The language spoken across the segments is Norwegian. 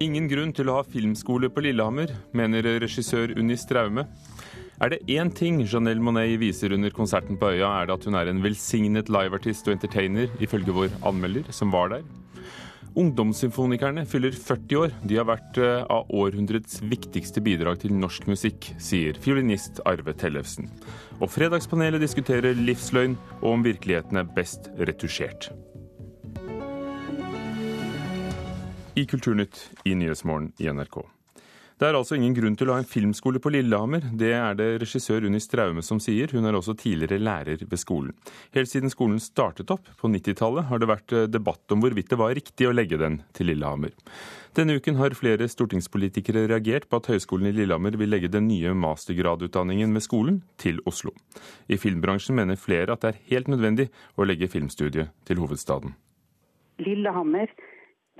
Ingen grunn til å ha filmskole på Lillehammer, mener regissør Unni Straume. Er det én ting Janelle Monet viser under konserten på øya, er det at hun er en velsignet liveartist og entertainer, ifølge vår anmelder, som var der. Ungdomssymfonikerne fyller 40 år. De har vært eh, av århundrets viktigste bidrag til norsk musikk, sier fiolinist Arve Tellefsen. Og Fredagspanelet diskuterer livsløgn og om virkeligheten er best retusjert. i Kulturnytt i Nyhetsmorgen i NRK. Det er altså ingen grunn til å ha en filmskole på Lillehammer. Det er det regissør Unni Straume som sier. Hun er også tidligere lærer ved skolen. Helt siden skolen startet opp på 90-tallet har det vært eh, debatt om hvorvidt det var riktig å legge den til Lillehammer. Denne uken har flere stortingspolitikere reagert på at Høgskolen i Lillehammer vil legge den nye mastergradutdanningen ved skolen til Oslo. I filmbransjen mener flere at det er helt nødvendig å legge filmstudiet til hovedstaden. Lillehammer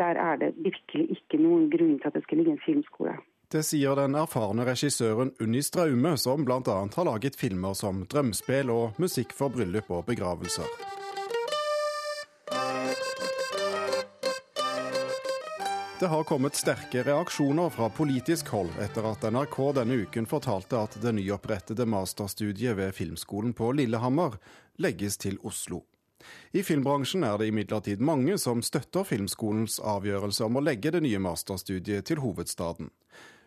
der er det virkelig ikke noen grunn til at det skal ligge en filmskole. Det sier den erfarne regissøren Unni Straume, som bl.a. har laget filmer som 'Drømmespill' og 'Musikk for bryllup og begravelser'. Det har kommet sterke reaksjoner fra politisk hold etter at NRK denne uken fortalte at det nyopprettede masterstudiet ved Filmskolen på Lillehammer legges til Oslo. I filmbransjen er det imidlertid mange som støtter Filmskolens avgjørelse om å legge det nye masterstudiet til hovedstaden.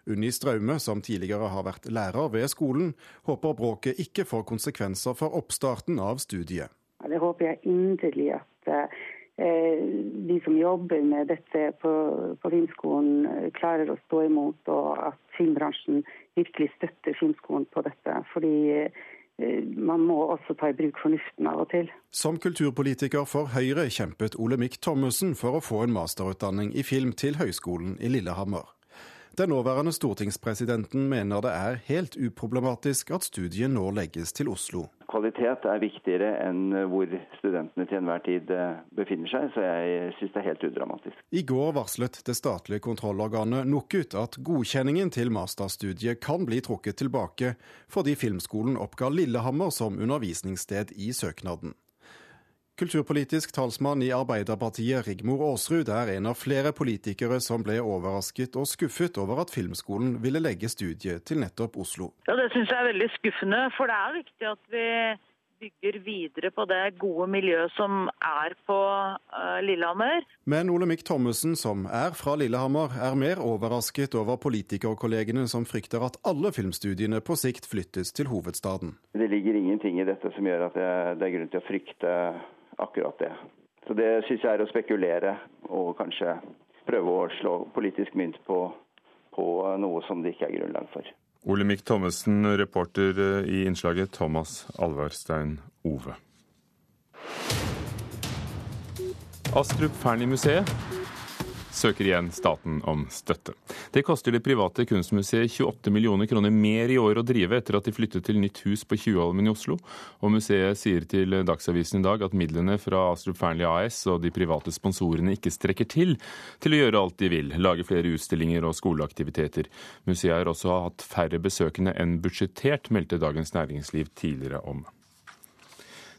Unni Straume, som tidligere har vært lærer ved skolen, håper bråket ikke får konsekvenser for oppstarten av studiet. Det håper jeg inderlig at eh, de som jobber med dette på, på Filmskolen, eh, klarer å stå imot, og at filmbransjen virkelig støtter Filmskolen på dette. Fordi Eh, man må også ta i bruk fornuften av og til. Som kulturpolitiker for Høyre kjempet Olemic Thommessen for å få en masterutdanning i film til Høgskolen i Lillehammer. Den nåværende stortingspresidenten mener det er helt uproblematisk at studiet nå legges til Oslo. Kvalitet er viktigere enn hvor studentene til enhver tid eh, befinner seg, så jeg syns det er helt udramatisk. I går varslet det statlige kontrollorganet NOKUT at godkjenningen til masterstudiet kan bli trukket tilbake, fordi Filmskolen oppga Lillehammer som undervisningssted i søknaden. Kulturpolitisk talsmann i Arbeiderpartiet Rigmor Aasrud er en av flere politikere som ble overrasket og skuffet over at Filmskolen ville legge studiet til nettopp Oslo. Ja, Det syns jeg er veldig skuffende, for det er viktig at vi bygger videre på det gode miljøet som er på uh, Lillehammer. Men Olemic Thommessen, som er fra Lillehammer, er mer overrasket over politikerkollegene som frykter at alle filmstudiene på sikt flyttes til hovedstaden. Det ligger ingenting i dette som gjør at det er grunn til å frykte akkurat det. Så det syns jeg er å spekulere og kanskje prøve å slå politisk mynt på, på noe som det ikke er grunnlag for. Olemic Thommessen, reporter i innslaget Thomas Alvarstein Ove. Astrup Fearnley-museet søker igjen staten om støtte. Det koster det private kunstmuseet 28 millioner kroner mer i år å drive etter at de flyttet til nytt hus på Tjuvholmen i Oslo. Og museet sier til Dagsavisen i dag at midlene fra Astrup Fearnley AS og de private sponsorene ikke strekker til til å gjøre alt de vil, lage flere utstillinger og skoleaktiviteter. Museet har også hatt færre besøkende enn budsjettert, meldte Dagens Næringsliv tidligere om.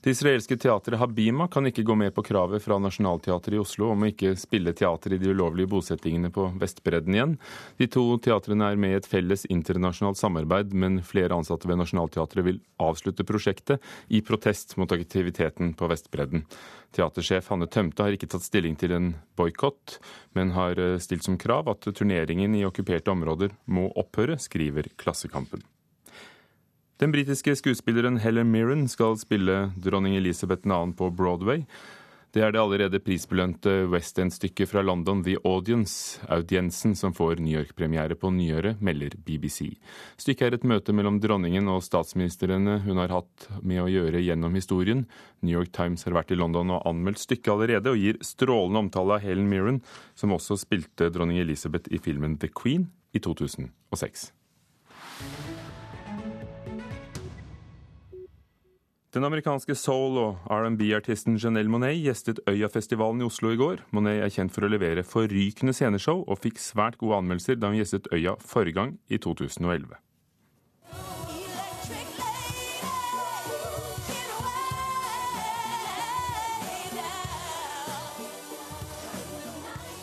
Det israelske teatret Habima kan ikke gå med på kravet fra Nationaltheatret i Oslo om å ikke spille teater i de ulovlige bosettingene på Vestbredden igjen. De to teatrene er med i et felles internasjonalt samarbeid, men flere ansatte ved Nationaltheatret vil avslutte prosjektet i protest mot aktiviteten på Vestbredden. Teatersjef Hanne Tømte har ikke tatt stilling til en boikott, men har eh, stilt som krav at turneringen i okkuperte områder må opphøre, skriver Klassekampen. Den britiske skuespilleren Helen Mirren skal spille dronning Elisabeth 2. på Broadway. Det er det allerede prisbelønte West End-stykket fra London The Audience, audiensen, som får New York-premiere på nyåret, melder BBC. Stykket er et møte mellom dronningen og statsministrene hun har hatt med å gjøre gjennom historien. New York Times har vært i London og anmeldt stykket allerede, og gir strålende omtale av Helen Mirren, som også spilte dronning Elisabeth i filmen The Queen i 2006. Den amerikanske soul- og R&B-artisten Janelle Monet gjestet Øyafestivalen i Oslo i går. Monet er kjent for å levere forrykende sceneshow, og fikk svært gode anmeldelser da hun gjestet Øya forrige gang, i 2011.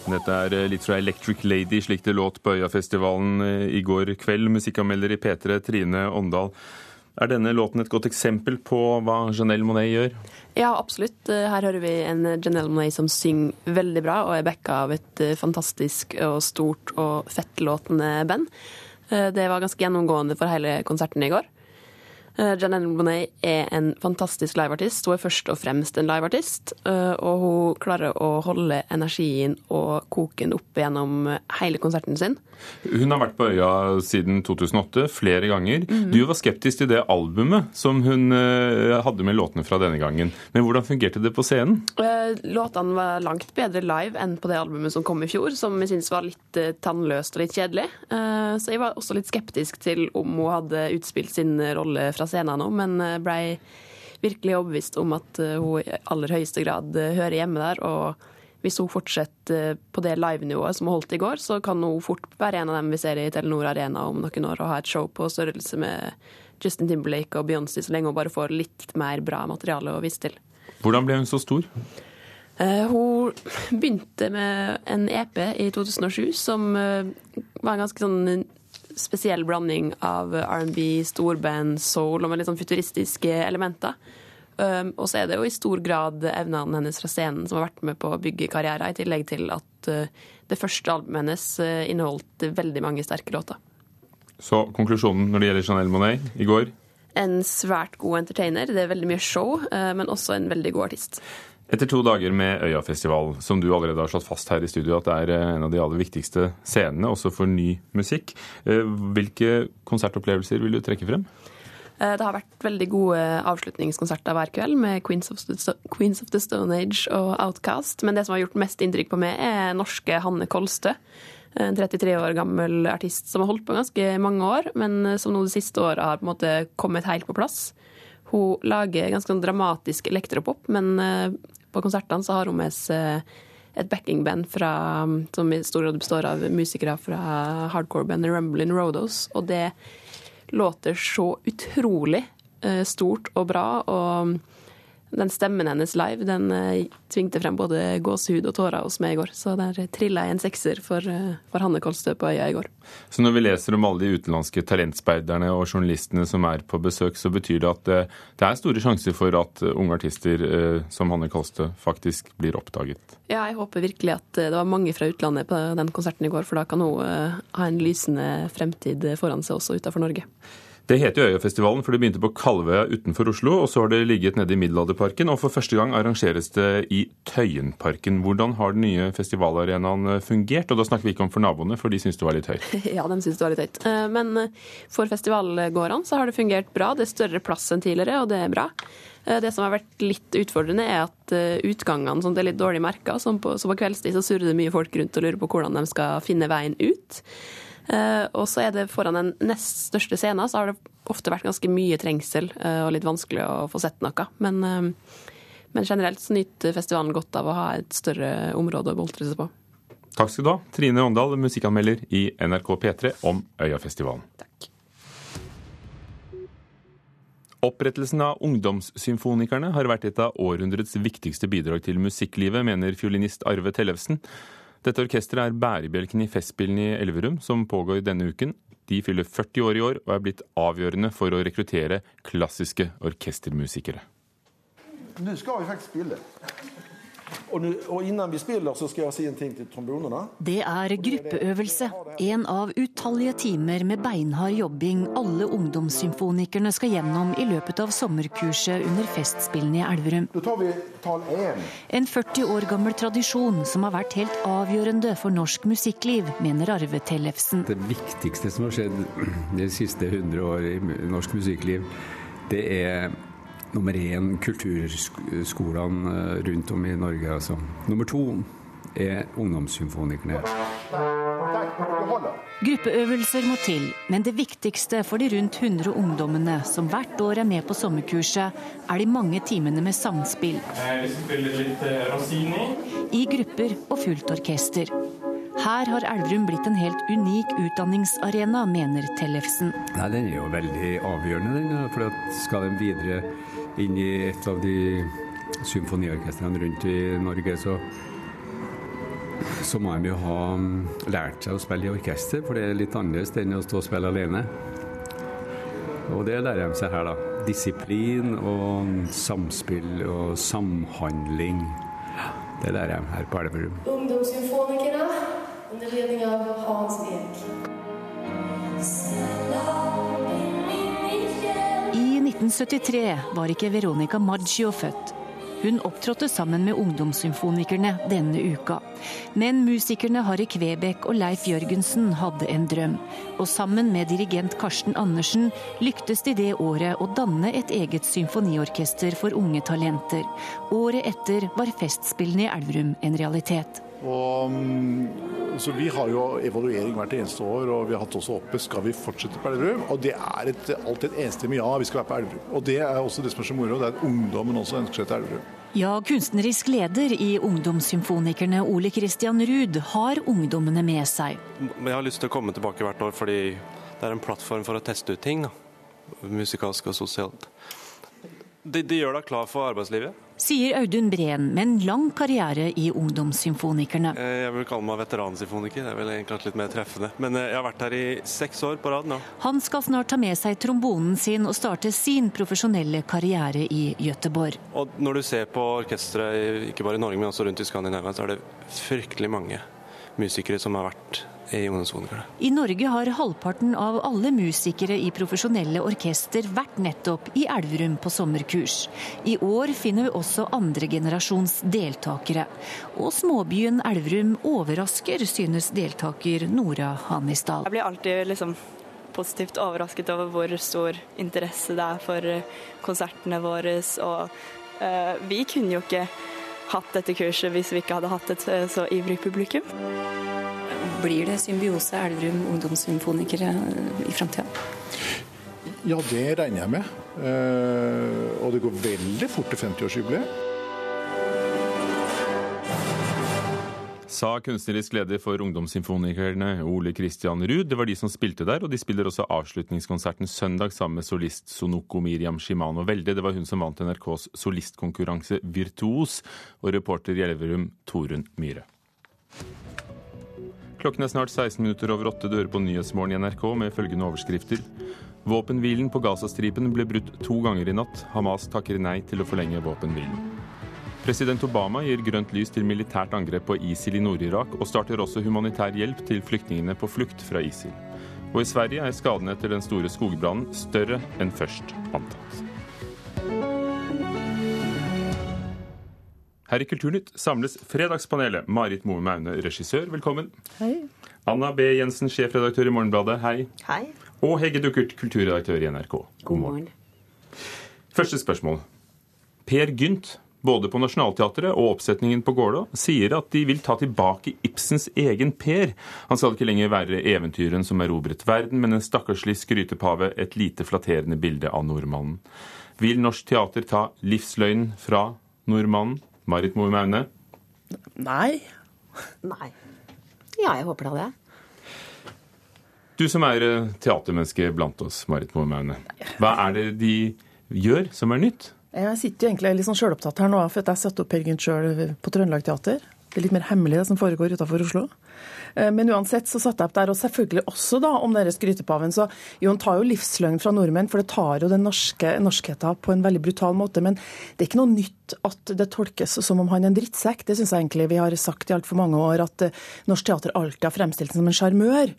Dette er eh, litt fra Electric Lady, slik det låt på Øyafestivalen eh, i går kveld. Musikkanmelder i P3, Trine Åndal. Er denne låten et godt eksempel på hva Janelle Monet gjør? Ja, absolutt. Eh, her hører vi en Janelle Monet som synger veldig bra, og er backa av et fantastisk og stort og fettlåtende band. Det var ganske gjennomgående for hele konserten i går. Eh, Janelle Monet er en fantastisk liveartist. Hun er først og fremst en liveartist. Eh, og hun klarer å holde energien og koken oppe gjennom hele konserten sin. Hun har vært på øya siden 2008, flere ganger. Mm. Du var skeptisk til det albumet som hun eh, hadde med låtene fra denne gangen. Men hvordan fungerte det på scenen? Låtene var langt bedre live enn på det albumet som kom i fjor, som jeg syntes var litt tannløst og litt kjedelig. Så jeg var også litt skeptisk til om hun hadde utspilt sin rolle fra scenen nå, men eh, blei virkelig overbevist om at eh, hun i aller høyeste grad eh, hører hjemme der. og hvis hun fortsetter på det livenivået som hun holdt i går, så kan hun fort være en av dem vi ser i Telenor Arena om noen år og ha et show på størrelse med Justin Timberlake og Beyoncé, så lenge hun bare får litt mer bra materiale å vise til. Hvordan ble hun så stor? Hun begynte med en EP i 2007 som var en ganske sånn spesiell blanding av R&B, storband, soul og med litt sånn futuristiske elementer. Um, og så er det jo i stor grad evnene hennes fra scenen som har vært med på å bygge karrieren, i tillegg til at uh, det første albumet hennes uh, inneholdt veldig mange sterke låter. Så konklusjonen når det gjelder Chanel Monet i går? En svært god entertainer. Det er veldig mye show, uh, men også en veldig god artist. Etter to dager med Øyafestival, som du allerede har slått fast her i studio at det er eh, en av de aller viktigste scenene, også for ny musikk, eh, hvilke konsertopplevelser vil du trekke frem? Eh, det har vært veldig gode avslutningskonserter hver kveld med Queens of, the, Queens of the Stone Age og Outcast. Men det som har gjort mest inntrykk på meg, er norske Hanne Kolstø. En 33 år gammel artist som har holdt på ganske mange år, men som nå det siste året har på en måte kommet helt på plass. Hun lager ganske sånn dramatisk elektropop, men på konsertene så har hun med seg et backingband fra, som i stor grad består av musikere fra hardcore-bandet Rumblin' Rodos. Og det låter så utrolig eh, stort og bra. og den stemmen hennes live den uh, tvingte frem både gåsehud og tårer hos meg i går. Så der trilla jeg en sekser for, uh, for Hanne Kolstø på øya i går. Så når vi leser om alle de utenlandske talentspeiderne og journalistene som er på besøk, så betyr det at uh, det er store sjanser for at unge artister som Hanne Kolstø faktisk blir oppdaget? Ja, jeg håper virkelig at det var mange fra utlandet på den konserten i går, for da kan hun ha en lysende fremtid foran seg også utenfor Norge. Det heter jo Øyafestivalen, for det begynte på Kalvøya utenfor Oslo. og Så har det ligget nede i Middelalderparken, og for første gang arrangeres det i Tøyenparken. Hvordan har den nye festivalarenaen eh, fungert? Og da snakker vi ikke om for naboene, for de syns det var litt høyt. Ja, de syns det var litt høyt. Eh, men eh, for festivalgårdene så har det fungert bra. Det er større plass enn tidligere, og det er bra. Det som har vært litt utfordrende, er at utgangene som det er litt dårlig merka. Så på kveldstid så surrer det mye folk rundt og lurer på hvordan de skal finne veien ut. Eh, og så er det foran den nest største scenen, så har det ofte vært ganske mye trengsel eh, og litt vanskelig å få sett noe. Men, eh, men generelt så nyter festivalen godt av å ha et større område å boltre seg på. Takk skal du ha, Trine Åndal, musikkanmelder i NRK P3 om Øyafestivalen. Takk. Opprettelsen av Ungdomssymfonikerne har vært et av århundrets viktigste bidrag til musikklivet, mener fiolinist Arve Tellefsen. Dette orkesteret er bærebjelken i Festspillene i Elverum, som pågår denne uken. De fyller 40 år i år og er blitt avgjørende for å rekruttere klassiske orkestermusikere. Nå skal vi faktisk spille. Og, og innan vi spiller, så skal jeg si en ting til trombonene. Det er gruppeøvelse. En av utallige timer med beinhard jobbing alle ungdomssymfonikerne skal gjennom i løpet av sommerkurset under Festspillene i Elverum. Da tar vi tall 1. En 40 år gammel tradisjon som har vært helt avgjørende for norsk musikkliv, mener Arve Tellefsen. Det viktigste som har skjedd de siste 100 år i norsk musikkliv, det er nummer én kulturskolene eh, rundt om i Norge. Altså. Nummer to er ungdomssymfonikerne. Gruppeøvelser må til, men det viktigste for de rundt 100 ungdommene som hvert år er med på sommerkurset, er de mange timene med samspill. I grupper og fullt orkester. Her har Elverum blitt en helt unik utdanningsarena, mener Tellefsen. Nei, Den er jo veldig avgjørende, den, for skal den videre inn i et av de symfoniorkestrene rundt i Norge, så så må de jo ha mm, lært seg å spille i orkester, for det er litt annerledes enn å stå og spille alene. Og det lærer de seg her, da. Disiplin og samspill og samhandling. Det lærer de her på Elverum. Ungdomssymfonikere under ledning av Hans Ek. 1973 var ikke Veronica Maggio født. Hun opptrådte sammen med ungdomssymfonikerne denne uka. Men musikerne Harry Kvebekk og Leif Jørgensen hadde en drøm. Og sammen med dirigent Karsten Andersen lyktes de det året å danne et eget symfoniorkester for unge talenter. Året etter var Festspillene i Elverum en realitet. Og, mm, så Vi har jo evaluering hvert eneste år, og vi har hatt også oppe skal vi fortsette på Elverum. Og det er et, alltid et enstemmig ja, vi skal være på Elverum. Og det er også det som er så moro, det er at ungdommen også ønsker seg til Elverum. Ja, kunstnerisk leder i Ungdomssymfonikerne Ole Christian Ruud har ungdommene med seg. Jeg har lyst til å komme tilbake hvert år fordi det er en plattform for å teste ut ting. da. Musikalsk og sosialt. De, de gjør deg klar for arbeidslivet. Sier Audun Breen med en lang karriere i Ungdomssymfonikerne. Eh, Jeg vil kalle meg veteransymfoniker, det er vel kanskje litt mer treffende. Men eh, jeg har vært her i seks år på rad nå. Han skal snart ta med seg trombonen sin og starte sin profesjonelle karriere i Gøteborg. Og når du ser på orkesteret, ikke bare i Norge, men også rundt i Skandinavia, så er det fryktelig mange musikere som har vært i ungdomssymfonikerne. I Norge har halvparten av alle musikere i profesjonelle orkester vært nettopp i Elverum på sommerkurs. I år finner vi også andregenerasjons deltakere. Og småbyen Elverum overrasker, synes deltaker Nora Hanisdal. Jeg blir alltid liksom positivt overrasket over hvor stor interesse det er for konsertene våre. Og uh, vi kunne jo ikke hatt dette kurset hvis vi ikke hadde hatt et eh, så ivrig publikum. Blir det symbiose Elverum ungdomssymfonikere i framtida? Ja, det regner jeg med. Eh, og det går veldig fort til 50-årsjubileet. Sa kunstnerisk leder for Ungdomssymfonikerne Ole Christian Ruud. Det var de som spilte der, og de spiller også avslutningskonserten søndag sammen med solist Sonoko Miriam Shimano Velde. Det var hun som vant NRKs solistkonkurranse Virtuos, og reporter i Elverum Torunn Myhre. Klokken er snart 16 minutter over åtte. Du hører på Nyhetsmorgen i NRK med følgende overskrifter. Våpenhvilen på Gazastripen ble brutt to ganger i natt. Hamas takker nei til å forlenge våpenhvilen. President Obama gir grønt lys til militært angrep på ISIL i Nord-Irak, og starter også humanitær hjelp til flyktningene på flukt fra ISIL. Og i Sverige er skadene etter den store skogbrannen større enn først antatt. Her i Kulturnytt samles Fredagspanelet. Marit Moe Maune, regissør, velkommen. Hei. Anna B. Jensen, sjefredaktør i Morgenbladet, hei. Hei. Og Hege Duckert, kulturredaktør i NRK. God morgen. Første spørsmål. Per Gynt, både på Nationaltheatret og oppsetningen på Gålå, sier at de vil ta tilbake Ibsens egen Per. Han skal ikke lenger være eventyren som erobret verden, men en stakkarslig skrytepave, et lite flatterende bilde av nordmannen. Vil norsk teater ta livsløgnen fra nordmannen? Marit Moe Maune? Nei. Nei. Ja, jeg håper da det. Du som er eh, teatermenneske blant oss, Marit Moe Maune. Hva er det de gjør som er nytt? Jeg sitter jo egentlig litt sånn sjølopptatt her nå, for jeg satte opp Per Gynt sjøl på Trøndelag Teater. Det er litt mer hemmelig det som foregår utafor Oslo. Eh, Men uansett så satte jeg opp der, og selvfølgelig også da om denne skrytepaven. Så jo, han tar jo livsløgn fra nordmenn, for det tar jo den norske norskheten på en veldig brutal måte. Men det er ikke noe nytt at det tolkes som om han er en drittsekk. Det syns jeg egentlig vi har sagt i altfor mange år, at eh, norsk teater alltid har fremstilt seg som en sjarmør.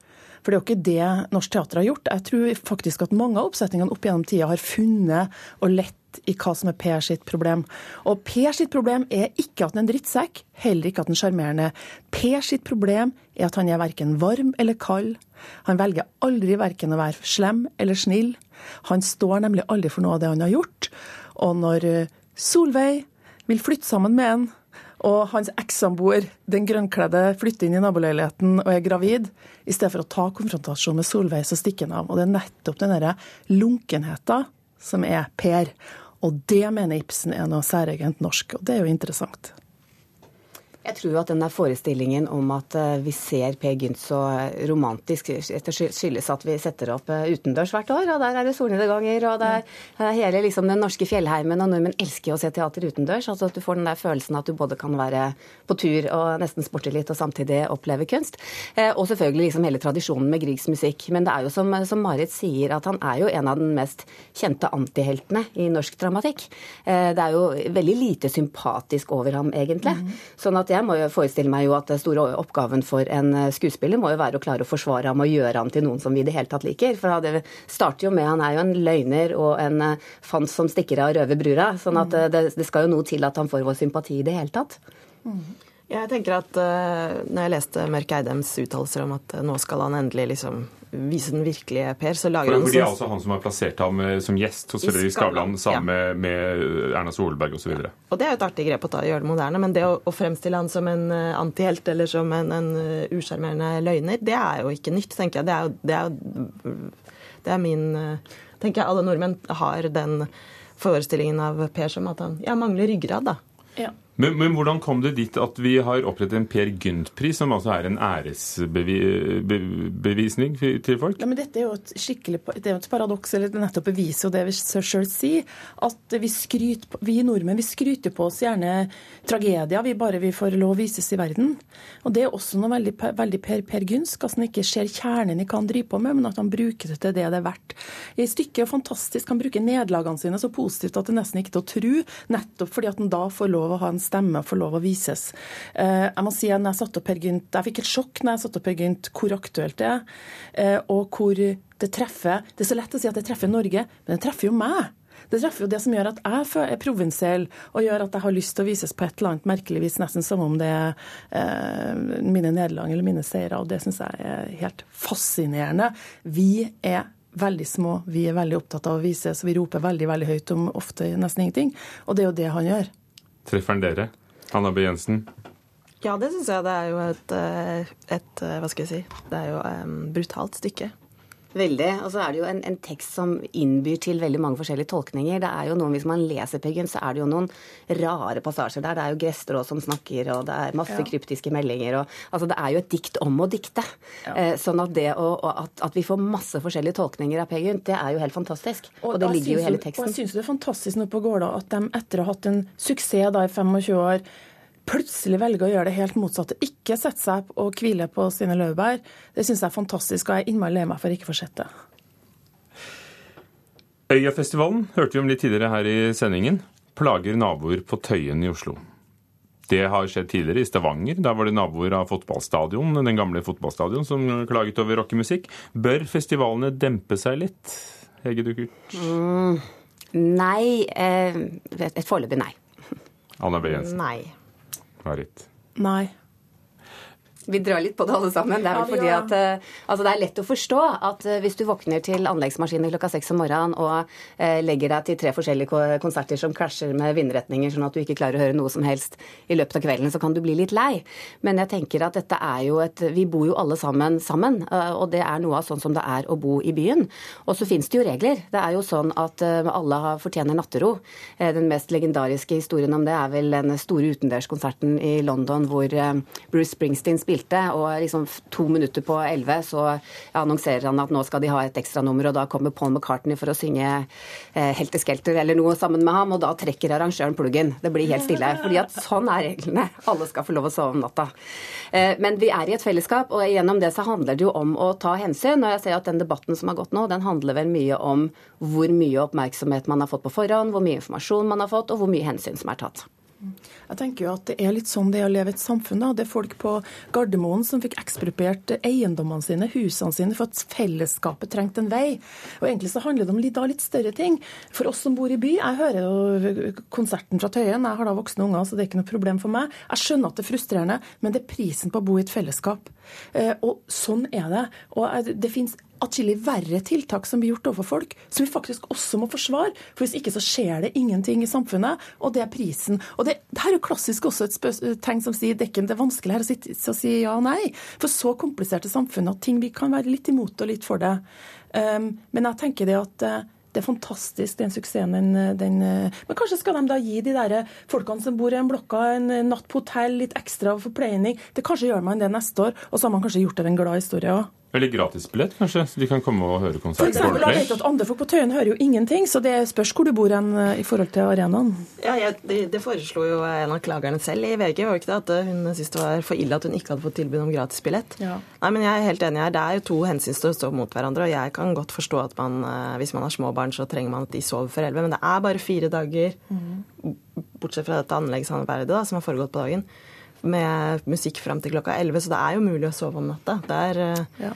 For det er jo ikke det norsk teater har gjort. Jeg tror faktisk at mange av oppsetningene opp gjennom tida har funnet og lett i hva som er Per sitt problem. Og Per sitt problem er ikke at han er en drittsekk, heller ikke at han er sjarmerende. Per sitt problem er at han er verken varm eller kald. Han velger aldri verken å være slem eller snill. Han står nemlig aldri for noe av det han har gjort. Og når eh, Solveig vil flytte sammen med en, og hans ekssamboer, den grønnkledde, flytter inn i naboleiligheten og er gravid. I stedet for å ta konfrontasjon med Solveig, så stikker han av. Og det er nettopp den derre lunkenheten som er Per. Og det mener Ibsen er noe særegent norsk, og det er jo interessant. Jeg tror at den der forestillingen om at eh, vi ser Per Gynt så romantisk, skyldes at vi setter opp eh, utendørs hvert år. Og der er det solnedganger, og det er hele liksom, den norske fjellheimen, og nordmenn elsker å se teater utendørs. Altså at du får den der følelsen at du både kan være på tur og nesten sporte litt, og samtidig oppleve kunst. Eh, og selvfølgelig liksom hele tradisjonen med Griegs musikk. Men det er jo som, som Marit sier, at han er jo en av den mest kjente antiheltene i norsk dramatikk. Det er jo veldig lite sympatisk over ham, egentlig. Mm. Sånn at jeg må jo forestille meg jo at den store oppgaven for en eh, skuespiller må jo være å klare å forsvare ham og gjøre ham til noen som vi i det hele tatt liker. For det starter jo med Han er jo en løgner og en eh, fant som stikker av røve brura. sånn at eh, det, det, skal jo noe til at han får vår sympati i det hele tatt. Jeg tenker at uh, når jeg leste Mørk Eidems uttalelser om at nå skal han endelig liksom vise den virkelige Per, så lager han For Det er også han som har plassert ham eh, som gjest hos Fredrik Skavlan sammen ja. med Erna Solberg osv. Og, og det er jo et artig grep å ta, gjøre det moderne, men det å, å fremstille han som en uh, antihelt eller som en, en usjarmerende løgner, det er jo ikke nytt, tenker jeg. Det er jo det er, det er min tenker jeg Alle nordmenn har den forestillingen av Per som at han ja, mangler ryggrad, da. Ja. Men, men, hvordan kom det dit at vi har opprettet en Per Gynt-pris, som altså er en æresbevisning til folk? Ja, men Dette er jo et skikkelig det er et paradoks, eller nettopp beviser jo det vi sjøl sier. At vi, skryter, vi nordmenn vi skryter på oss gjerne tragedier vi bare vi får lov å vises i verden. Og Det er også noe veldig, veldig per, per Gynsk, at han ikke ser kjernen i hva han driver på med, men at han bruker det til det det er verdt. I stykket er fantastisk. Han bruker nederlagene sine så positivt at det nesten ikke er til å tro, nettopp fordi at han da får lov å ha en stemme får lov å vises. Eh, jeg må si at jeg satt opp her, Gynt, jeg fikk et sjokk når jeg satte opp Per Gynt hvor aktuelt det er, eh, og hvor det treffer Det er så lett å si at det treffer Norge, men det treffer jo meg. Det treffer jo det som gjør at jeg er provinsiell, og gjør at jeg har lyst til å vises på et eller annet merkelig vis, nesten som om det er eh, mine nederlag eller mine seire. Og det syns jeg er helt fascinerende. Vi er veldig små, vi er veldig opptatt av å vise, så vi roper veldig veldig høyt om ofte nesten ingenting. Og det er jo det han gjør. Treffer han dere? Hanna B. Jensen? Ja, det syns jeg. Det er jo et, eh, et, eh, Hva skal jeg si Det er jo et brutalt stykke. Veldig. Og så er det jo en, en, tekst som innbyr til veldig mange forskjellige tolkninger. Det er jo noen, Hvis man leser Peggyn, så er det jo noen rare passasjer der. Det er jo Gresstrå som snakker, og det er masse ja. kryptiske meldinger. Og, altså Det er jo et dikt om å dikte. Ja. Eh, sånn at det å, at, at, vi får masse forskjellige tolkninger av Peggyn, det er jo helt fantastisk. Og, og det ligger jo i hele teksten. Og jeg syns det er fantastisk nå på Gårda at de etter å ha hatt en suksess da i 25 år plutselig velger å gjøre det helt motsatte. Ikke sette seg og hvile på sine laurbær. Det syns jeg er fantastisk, og jeg er innmari lei meg for ikke å få sett det. Øyafestivalen hørte vi om litt tidligere her i sendingen. Plager naboer på Tøyen i Oslo. Det har skjedd tidligere i Stavanger. Da var det naboer av fotballstadion, den gamle fotballstadion som klaget over rockemusikk. Bør festivalene dempe seg litt? Hege Duckert? Mm, nei. Eh, et foreløpig nei. Anna B. Jensen? Nei. Marit? Nei. Vi drar litt på det alle sammen. Det er, fordi at, uh, altså det er lett å forstå at uh, hvis du våkner til anleggsmaskiner klokka seks om morgenen og uh, legger deg til tre forskjellige konserter som krasjer med vindretninger, sånn at du ikke klarer å høre noe som helst i løpet av kvelden, så kan du bli litt lei. Men jeg tenker at dette er jo et Vi bor jo alle sammen sammen, og det er noe av sånn som det er å bo i byen. Og så finnes det jo regler. Det er jo sånn at alle fortjener nattero. Den mest legendariske historien om det er vel den store utendørskonserten i London hvor Bruce Springsteen spiller spilte, og liksom to minutter på elleve så annonserer han at nå skal de ha et ekstranummer, og da kommer Paul McCartney for å synge eh, Helter Skelter eller noe sammen med ham, og da trekker arrangøren pluggen. Det blir helt stille. fordi at sånn er reglene. Alle skal få lov å sove om natta. Eh, men vi er i et fellesskap, og gjennom det så handler det jo om å ta hensyn. Og jeg ser at den debatten som har gått nå, den handler vel mye om hvor mye oppmerksomhet man har fått på forhånd, hvor mye informasjon man har fått, og hvor mye hensyn som er tatt. Jeg tenker jo at Det er litt sånn det er å leve i et samfunn. da. Det er folk på Gardermoen som fikk ekspropriert eiendommene sine, husene sine, for at fellesskapet trengte en vei. Og Egentlig så handler det om litt, da, litt større ting. For oss som bor i by, jeg hører jo konserten fra Tøyen, jeg har da voksne unger, så det er ikke noe problem for meg. Jeg skjønner at det er frustrerende, men det er prisen på å bo i et fellesskap. Eh, og sånn er det. Og det finnes atskillig verre tiltak som blir gjort overfor folk, som vi faktisk også må forsvare. For hvis ikke så skjer det ingenting i samfunnet, og det er prisen. Og det, det her er jo klassisk også et tegn som sier dekken det er vanskelig her å, sitte, å si ja og nei. For så kompliserte samfunn at ting vi kan være litt imot og litt for det. Um, men jeg tenker det at uh, Det er fantastisk, den suksessen. Den, den, men kanskje skal de da gi de der folkene som bor i en blokka, en natt på hotell, litt ekstra forpleining. Det Kanskje gjør man det neste år, og så har man kanskje gjort det en glad historie òg. Eller gratisbillett, kanskje, så de kan komme og høre konserten på ordentlig? Jeg vet at Andre folk på Tøyen hører jo ingenting, så det spørs hvor du bor hen eh, i forhold til arenaen. Ja, jeg, det, det, foreslo jo en av klagerne selv i VG, var ikke det? At hun syntes det var for ille at hun ikke hadde fått tilbud om gratisbillett. Ja. Nei, men jeg er helt enig her. Det er jo to hensyn til å stå mot hverandre, og jeg kan godt forstå at man, eh, hvis man har små barn, så trenger man at de sover for elleve, men det er bare fire dager, mm. bortsett fra dette anleggssamarbeidet da, som har foregått på dagen med musikk fram til klokka 11, så det er jo mulig å sove om natta. Det er, eh, ja.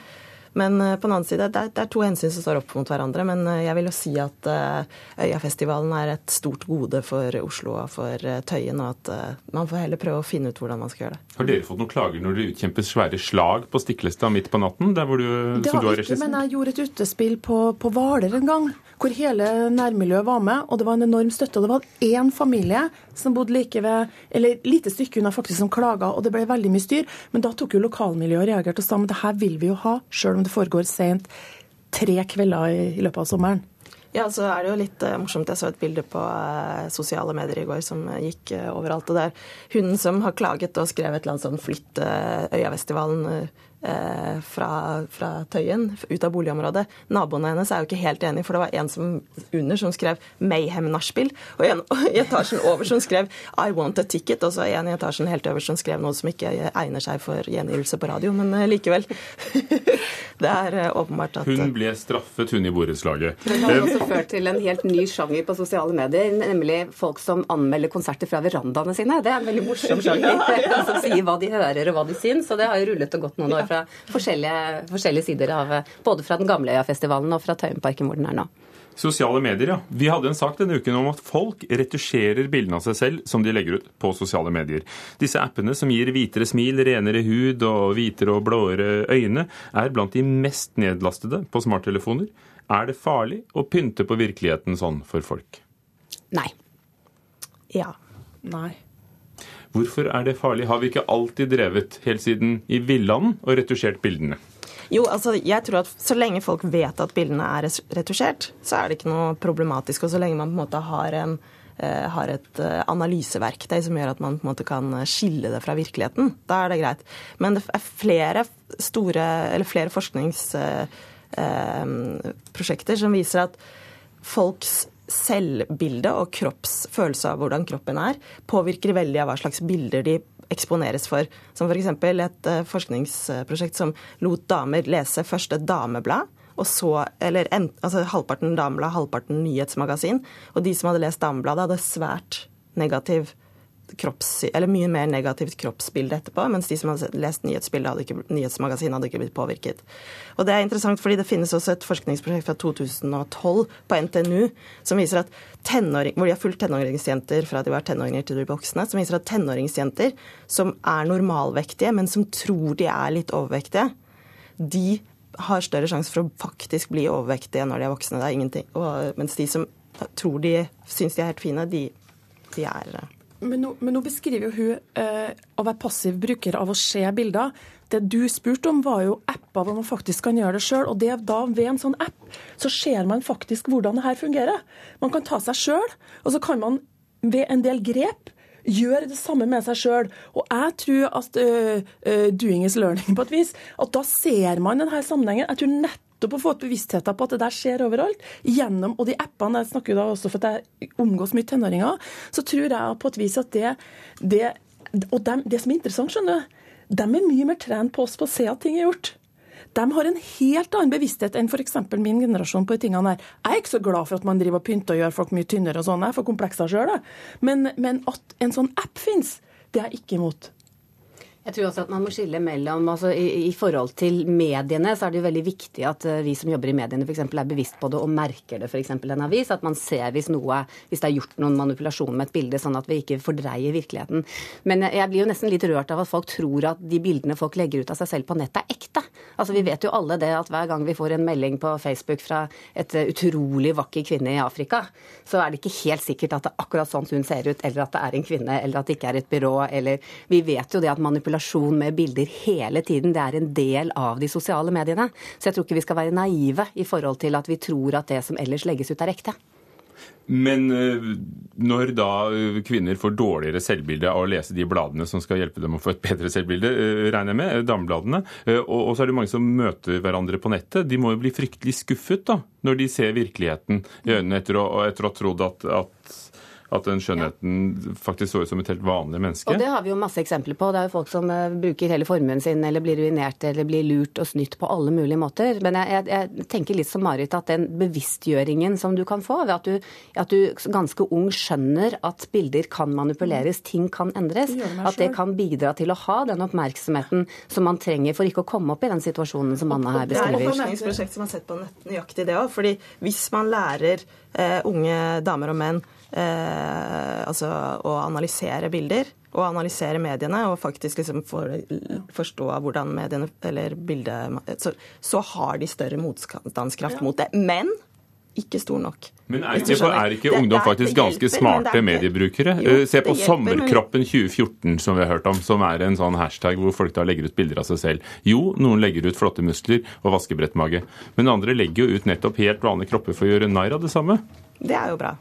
Men eh, på den annen side, det er, det er, to hensyn som står opp mot hverandre. Men eh, jeg vil jo si at Øyafestivalen er et stort gode for Oslo og for Tøyen, og at man får heller prøve å finne ut hvordan man skal gjøre det. Har dere fått noen klager når dere utkjemper svære slag på Stiklestad midt på natten? der hvor du, det som du har ikke, men jeg gjorde et utespill på, på Hvaler en gang hvor hele nærmiljøet var med, og det var en enorm støtte. Og det var én familie som bodde like ved, eller lite stykke unna faktisk, som klaga, og det ble veldig mye styr. Men da tok jo lokalmiljøet og reagerte og sa men det her vil vi jo ha, sjøl om det foregår sent tre kvelder i, løpet av sommeren. Ja, så er det jo litt uh, morsomt. Jeg så et bilde på uh, sosiale medier i går som uh, gikk overalt. Og det er hunden som har klaget og skrevet et eller annet sånn 'flytt Øyafestivalen' fra, fra, Tøyen, ut av boligområdet. Naboene hennes er jo ikke helt enig, for det var en som under som skrev 'Mayhem nachspiel', og en i etasjen over som skrev 'I want a ticket', og så en i etasjen helt øverst som skrev noe som ikke egner seg for gjengivelse på radio, men eh, likevel. det er eh, åpenbart at Hun ble straffet, hun i borettslaget. Det har også ført til en helt ny sjanger på sosiale medier, nemlig folk som anmelder konserter fra verandaene sine. Det er en veldig morsom sjanger, som sier hva de hører og hva de syns, og det har jo rullet og gått noen år fra fra forskjellige, forskjellige sider av Både fra den gamle Øyafestivalen og fra Tøyenparken, hvor den er nå. Sosiale medier, ja. Vi hadde en sak denne uken om at folk retusjerer bildene av seg selv som de legger ut på sosiale medier. Disse appene som gir hvitere smil, renere hud og hvitere og blåere øyne, er blant de mest nedlastede på smarttelefoner. Er det farlig å pynte på virkeligheten sånn for folk? Nei. Ja. Nei. Hvorfor er det farlig? Har vi ikke alltid drevet helt siden i villanden og retusjert bildene? Jo, altså, jeg tror at Så lenge folk vet at bildene er retusjert, så er det ikke noe problematisk. Og så lenge man på en måte har, en, uh, har et uh, analyseverktøy som gjør at man på en måte kan skille det fra virkeligheten, da er det greit. Men det er flere store, flere forskningsprosjekter som viser at folks selvbilde og kroppsfølelse av hvordan kroppen er, påvirker veldig av hva slags bilder de eksponeres for. Som f.eks. et eh, forskningsprosjekt som lot damer lese først et dameblad, og så, eller altså halvparten dameblad, halvparten nyhetsmagasin. Og de som hadde lest damebladet, hadde svært negativ kropps, eller mye mer negativt kroppsbilde etterpå, mens de som hadde lest nyhetsbildet, hadde ikke, nyhetsmagasinet, hadde ikke blitt påvirket. Og Det er interessant, fordi det finnes også et forskningsprosjekt fra 2012 på NTNU som viser at tenåring, hvor de har fulgt tenåringsjenter fra de var tenåringer til de voksne, som viser at tenåringsjenter som er normalvektige, men som tror de er litt overvektige, de har større sjanse for å faktisk bli overvektige når de er voksne. Det er ingenting. Og, mens de som tror de syns de er helt fine, de, de er men nå, men nå, beskriver jo hun eh, å være passiv bruker av å se bilder. Det du spurte om, var jo apper hvor man faktisk kan gjøre det sjøl. Og det da ved en sånn app så ser man faktisk hvordan det her fungerer. Man kan ta seg sjøl, og så kan man ved en del grep gjøre det samme med seg sjøl. Og jeg tror at uh, uh, doing is learning på et vis. At da ser man denne sammenhengen. Jeg tror nett nettopp å få ut bevisstheten på at det der skjer overalt. Gjennom, og de appene, jeg snakker jo da også for at jeg omgås mye tenåringer, så tror jeg på et vis at det, det Og dem, det som er interessant, skjønner du, de er mye mer trent på oss på å se at ting er gjort. De har en helt annen bevissthet enn f.eks. min generasjon på de tingene her. Jeg er ikke så glad for at man driver og pynter og gjør folk mye tynnere og sånn, jeg får komplekser sjøl, men, men at en sånn app finnes, det er jeg ikke imot. Jeg tror også at man må skille mellom altså i, i, forhold til mediene, så er det jo veldig viktig at uh, vi som jobber i mediene f.eks. er bevisst på det og merker det f.eks. en avis. At man ser hvis noe, hvis det er gjort noen manipulasjon med et bilde, sånn at vi ikke fordreier virkeligheten. Men jeg blir jo nesten litt rørt av at folk tror at de bildene folk legger ut av seg selv på nettet, er ekte. Altså, Vi vet jo alle det at hver gang vi får en melding på Facebook fra et eh, utrolig vakker kvinne i Afrika, så er det ikke helt sikkert at det er akkurat sånn hun ser ut, eller at det er en kvinne, eller at det ikke er et byrå, eller Vi vet jo det at manipulasjon med bilder hele tiden, det er en del av de sosiale mediene. Så jeg tror ikke vi skal være naive i forhold til at vi tror at det som ellers legges ut, er ekte. Men eh, når da eh, kvinner får dårligere selvbilde av å lese de bladene som skal hjelpe dem å få et bedre selvbilde, eh, regner jeg med, damebladene, og så er det mange som møter hverandre på nettet, de må jo bli fryktelig skuffet da, når de ser virkeligheten i øynene etter å, etter å ha trodd at, at at den skjønnheten faktisk så ut som et helt vanlig menneske. Og det har vi jo masse eksempler på. Det er jo folk som uh, bruker hele formuen sin, eller blir ruinert, eller blir lurt og snytt på alle mulige måter. Men jeg, jeg, jeg tenker litt som Marit, at den bevisstgjøringen som du kan få, ved at du, at du ganske ung skjønner at bilder kan manipuleres, ting kan endres, det at det kan bidra til å ha den oppmerksomheten som man trenger for ikke å komme opp i den situasjonen som Anna her beskriver. Det er et næringsprosjekt som har sett på nøyaktig det òg. fordi hvis man lærer eh, unge damer og menn eh, altså å analysere bilder og analysere mediene og faktisk liksom for, forstå hvordan mediene eller bildet så, så, har de større motstandskraft mot det. Men ikke stor nok. Men er ikke, er ikke ungdom faktisk ganske smarte mediebrukere? Jo, eh, Se på Sommerkroppen 2014, som vi har hørt om, som er en sånn hashtag hvor folk da legger ut bilder av seg selv. Jo, noen legger ut flotte muskler og vaskebrettmage, men andre legger jo ut nettopp helt vanlige kropper for å gjøre narr av det samme. Det er jo bra.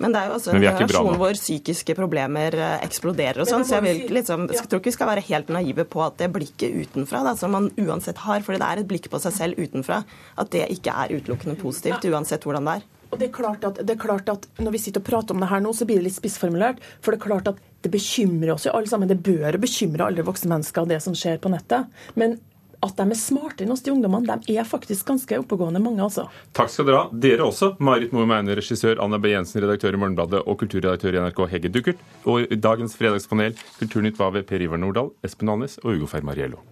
Men det er jo også en generasjon hvor psykiske problemer eh, eksploderer og sånn, så jeg, vil, liksom, jeg tror ikke vi skal være helt naive på at det blikket utenfra, da, som man uansett har, fordi det er et blikk på seg selv utenfra, at det ikke er utelukkende positivt, uansett hvordan det er. Og det er, klart at, det er klart at Når vi sitter og prater om det her nå, så blir det litt spissformulert. For det er klart at det bekymrer oss jo alle sammen. Det bør bekymre alle voksne mennesker, det som skjer på nettet. Men at de er smarte enn oss, de ungdommene. De er faktisk ganske oppegående, mange, altså. Takk skal dere ha, dere også. Marit Moe Meine, regissør, Anna B. Jensen, redaktør i Morgenbladet, og kulturredaktør i NRK Hegge Duckert. Og dagens fredagspanel, Kulturnytt var ved Per Ivar Nordahl, Espen Alnes og Ugo Fermariello.